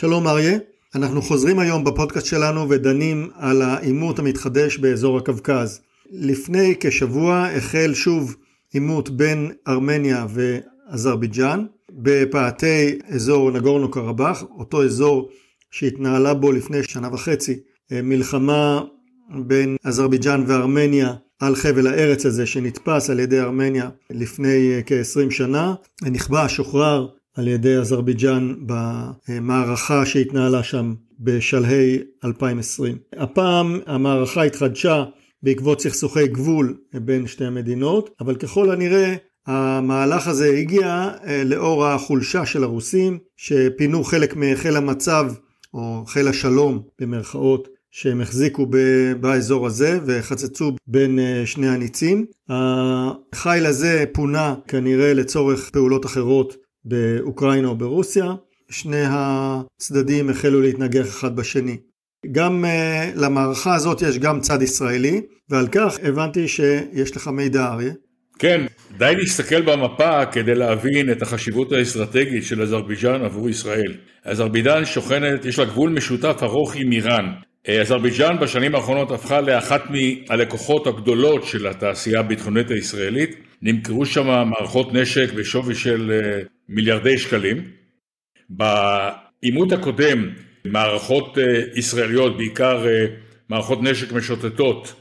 שלום אריה, אנחנו חוזרים היום בפודקאסט שלנו ודנים על העימות המתחדש באזור הקווקז. לפני כשבוע החל שוב עימות בין ארמניה ואזרבייג'אן בפאתי אזור נגורנו קרבאח, אותו אזור שהתנהלה בו לפני שנה וחצי מלחמה בין אזרבייג'אן וארמניה על חבל הארץ הזה שנתפס על ידי ארמניה לפני כ-20 שנה, נכבש, שוחרר על ידי אזרבייג'אן במערכה שהתנהלה שם בשלהי 2020. הפעם המערכה התחדשה בעקבות סכסוכי גבול בין שתי המדינות, אבל ככל הנראה המהלך הזה הגיע אה, לאור החולשה של הרוסים שפינו חלק מחיל המצב או חיל השלום במרכאות שהם החזיקו באזור הזה וחצצו בין אה, שני הניצים. החיל הזה פונה כנראה לצורך פעולות אחרות באוקראינה או ברוסיה. שני הצדדים החלו להתנגח אחד בשני. גם uh, למערכה הזאת יש גם צד ישראלי, ועל כך הבנתי שיש לך מידע אריה. כן, די להסתכל במפה כדי להבין את החשיבות האסטרטגית של אזרבייג'אן עבור ישראל. אזרבייג'אן שוכנת, יש לה גבול משותף ארוך עם איראן. אה, אזרבייג'אן בשנים האחרונות הפכה לאחת מהלקוחות הגדולות של התעשייה הביטחונית הישראלית. נמכרו שם מערכות נשק בשווי של אה, מיליארדי שקלים. בעימות הקודם מערכות אה, ישראליות, בעיקר מערכות נשק משוטטות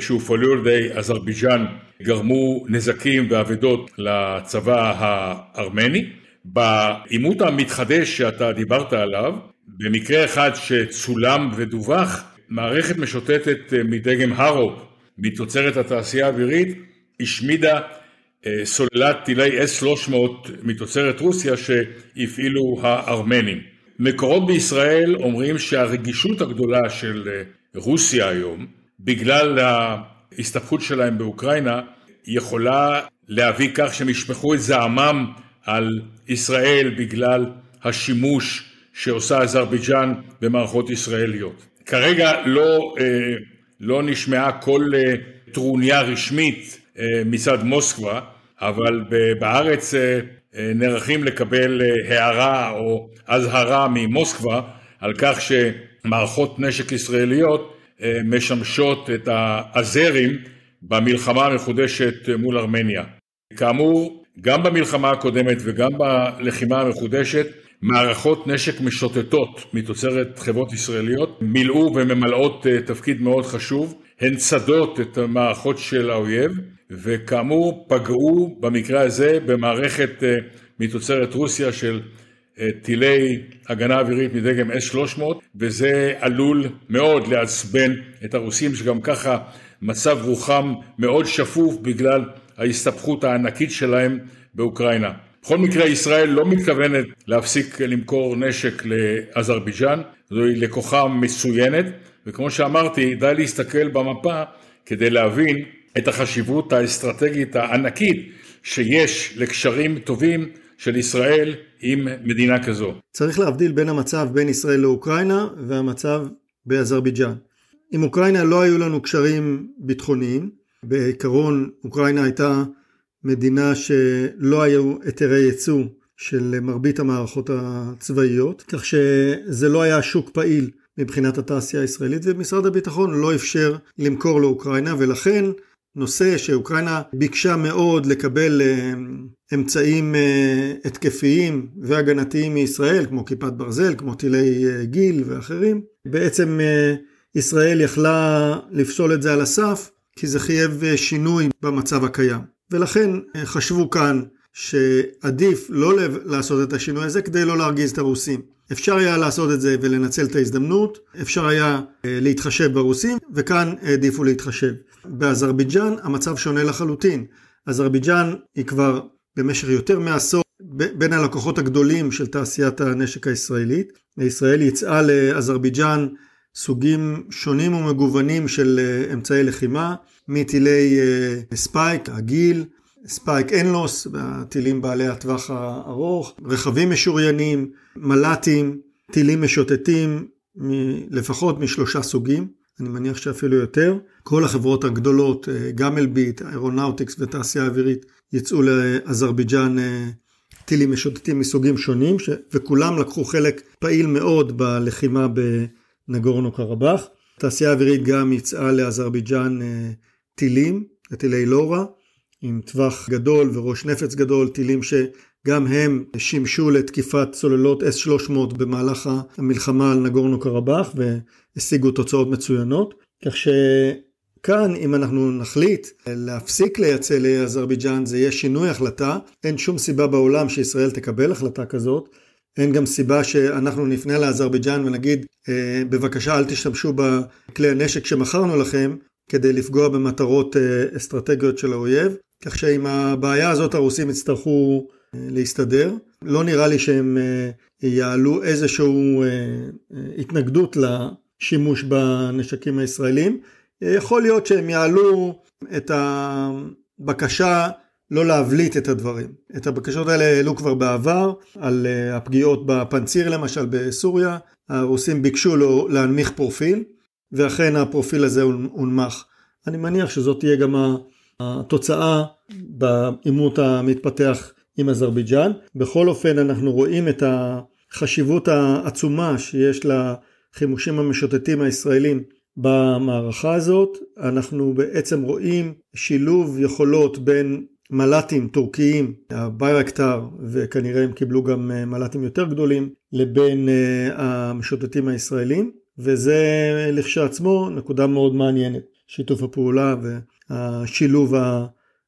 שהופעלו על ידי אזרבייג'אן, גרמו נזקים ואבדות לצבא הארמני. בעימות המתחדש שאתה דיברת עליו, במקרה אחד שצולם ודווח, מערכת משוטטת אה, מדגם הרו מתוצרת התעשייה האווירית השמידה אה, סוללת טילי S-300 מתוצרת רוסיה שהפעילו הארמנים. מקורות בישראל אומרים שהרגישות הגדולה של אה, רוסיה היום, בגלל ההסתבכות שלהם באוקראינה, יכולה להביא כך שהם ישפכו את זעמם על ישראל בגלל השימוש שעושה אזרבייג'אן במערכות ישראליות. כרגע לא, אה, לא נשמעה כל אה, טרוניה רשמית אה, מצד מוסקבה, אבל בארץ נערכים לקבל הערה או אזהרה ממוסקבה על כך שמערכות נשק ישראליות משמשות את האזרים במלחמה המחודשת מול ארמניה. כאמור, גם במלחמה הקודמת וגם בלחימה המחודשת מערכות נשק משוטטות מתוצרת חברות ישראליות מילאו וממלאות אה, תפקיד מאוד חשוב, הן צדות את המערכות של האויב וכאמור פגעו במקרה הזה במערכת אה, מתוצרת רוסיה של אה, טילי הגנה אווירית מדגם S-300 וזה עלול מאוד לעצבן את הרוסים שגם ככה מצב רוחם מאוד שפוף בגלל ההסתבכות הענקית שלהם באוקראינה. בכל מקרה ישראל לא מתכוונת להפסיק למכור נשק לאזרבייג'אן, זוהי לקוחה מצוינת וכמו שאמרתי די להסתכל במפה כדי להבין את החשיבות האסטרטגית הענקית שיש לקשרים טובים של ישראל עם מדינה כזו. צריך להבדיל בין המצב בין ישראל לאוקראינה והמצב באזרבייג'אן. עם אוקראינה לא היו לנו קשרים ביטחוניים, בעיקרון אוקראינה הייתה מדינה שלא היו היתרי ייצוא של מרבית המערכות הצבאיות, כך שזה לא היה שוק פעיל מבחינת התעשייה הישראלית, ומשרד הביטחון לא אפשר למכור לאוקראינה, ולכן נושא שאוקראינה ביקשה מאוד לקבל אה, אמצעים אה, התקפיים והגנתיים מישראל, כמו כיפת ברזל, כמו טילי אה, גיל ואחרים, בעצם ישראל יכלה לפסול את זה על הסף, כי זה חייב שינוי במצב הקיים. ולכן חשבו כאן שעדיף לא לעשות את השינוי הזה כדי לא להרגיז את הרוסים. אפשר היה לעשות את זה ולנצל את ההזדמנות, אפשר היה אה, להתחשב ברוסים, וכאן העדיפו להתחשב. באזרבייג'אן המצב שונה לחלוטין. אזרבייג'אן היא כבר במשך יותר מעשור בין הלקוחות הגדולים של תעשיית הנשק הישראלית. ישראל יצאה לאזרבייג'אן סוגים שונים ומגוונים של אה, אמצעי לחימה, מטילי אה, ספייק, רגיל, ספייק NLOS, הטילים בעלי הטווח הארוך, רכבים משוריינים, מל"טים, טילים משוטטים, לפחות משלושה סוגים, אני מניח שאפילו יותר. כל החברות הגדולות, אה, גם אלביט, אירונאוטיקס ותעשייה אווירית, יצאו לאזרבייג'אן טילים משוטטים מסוגים שונים, ש... וכולם לקחו חלק פעיל מאוד בלחימה בנגורנו קרבאח. התעשייה האווירית גם יצאה לאזרבייג'אן טילים, טילי לורה, עם טווח גדול וראש נפץ גדול, טילים שגם הם שימשו לתקיפת צוללות S-300 במהלך המלחמה על נגורנו קרבאח והשיגו תוצאות מצוינות. כך שכאן אם אנחנו נחליט להפסיק לייצא לאזרבייג'אן זה יהיה שינוי החלטה, אין שום סיבה בעולם שישראל תקבל החלטה כזאת. אין גם סיבה שאנחנו נפנה לאזרבייג'אן ונגיד אה, בבקשה אל תשתמשו בכלי הנשק שמכרנו לכם כדי לפגוע במטרות אה, אסטרטגיות של האויב. כך שעם הבעיה הזאת הרוסים יצטרכו להסתדר. לא נראה לי שהם יעלו איזושהי התנגדות לשימוש בנשקים הישראלים. יכול להיות שהם יעלו את הבקשה לא להבליט את הדברים. את הבקשות האלה העלו כבר בעבר, על אה, הפגיעות בפנציר למשל בסוריה, הרוסים ביקשו לו להנמיך פרופיל, ואכן הפרופיל הזה הונמך. אני מניח שזאת תהיה גם התוצאה בעימות המתפתח עם אזרבייג'אן. בכל אופן אנחנו רואים את החשיבות העצומה שיש לחימושים המשוטטים הישראלים במערכה הזאת. אנחנו בעצם רואים שילוב יכולות בין מל"טים טורקיים, הביירקטר, וכנראה הם קיבלו גם אה, מל"טים יותר גדולים, לבין אה, המשוטטים הישראלים, וזה לכשעצמו נקודה מאוד מעניינת, שיתוף הפעולה והשילוב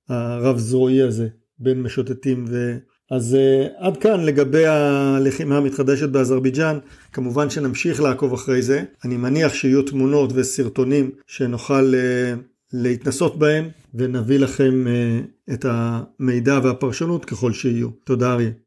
הרב זרועי הזה בין משוטטים ו... אז אה, עד כאן לגבי הלחימה המתחדשת באזרבייג'אן, כמובן שנמשיך לעקוב אחרי זה, אני מניח שיהיו תמונות וסרטונים שנוכל אה, להתנסות בהם ונביא לכם אה, את המידע והפרשנות ככל שיהיו. תודה אריה.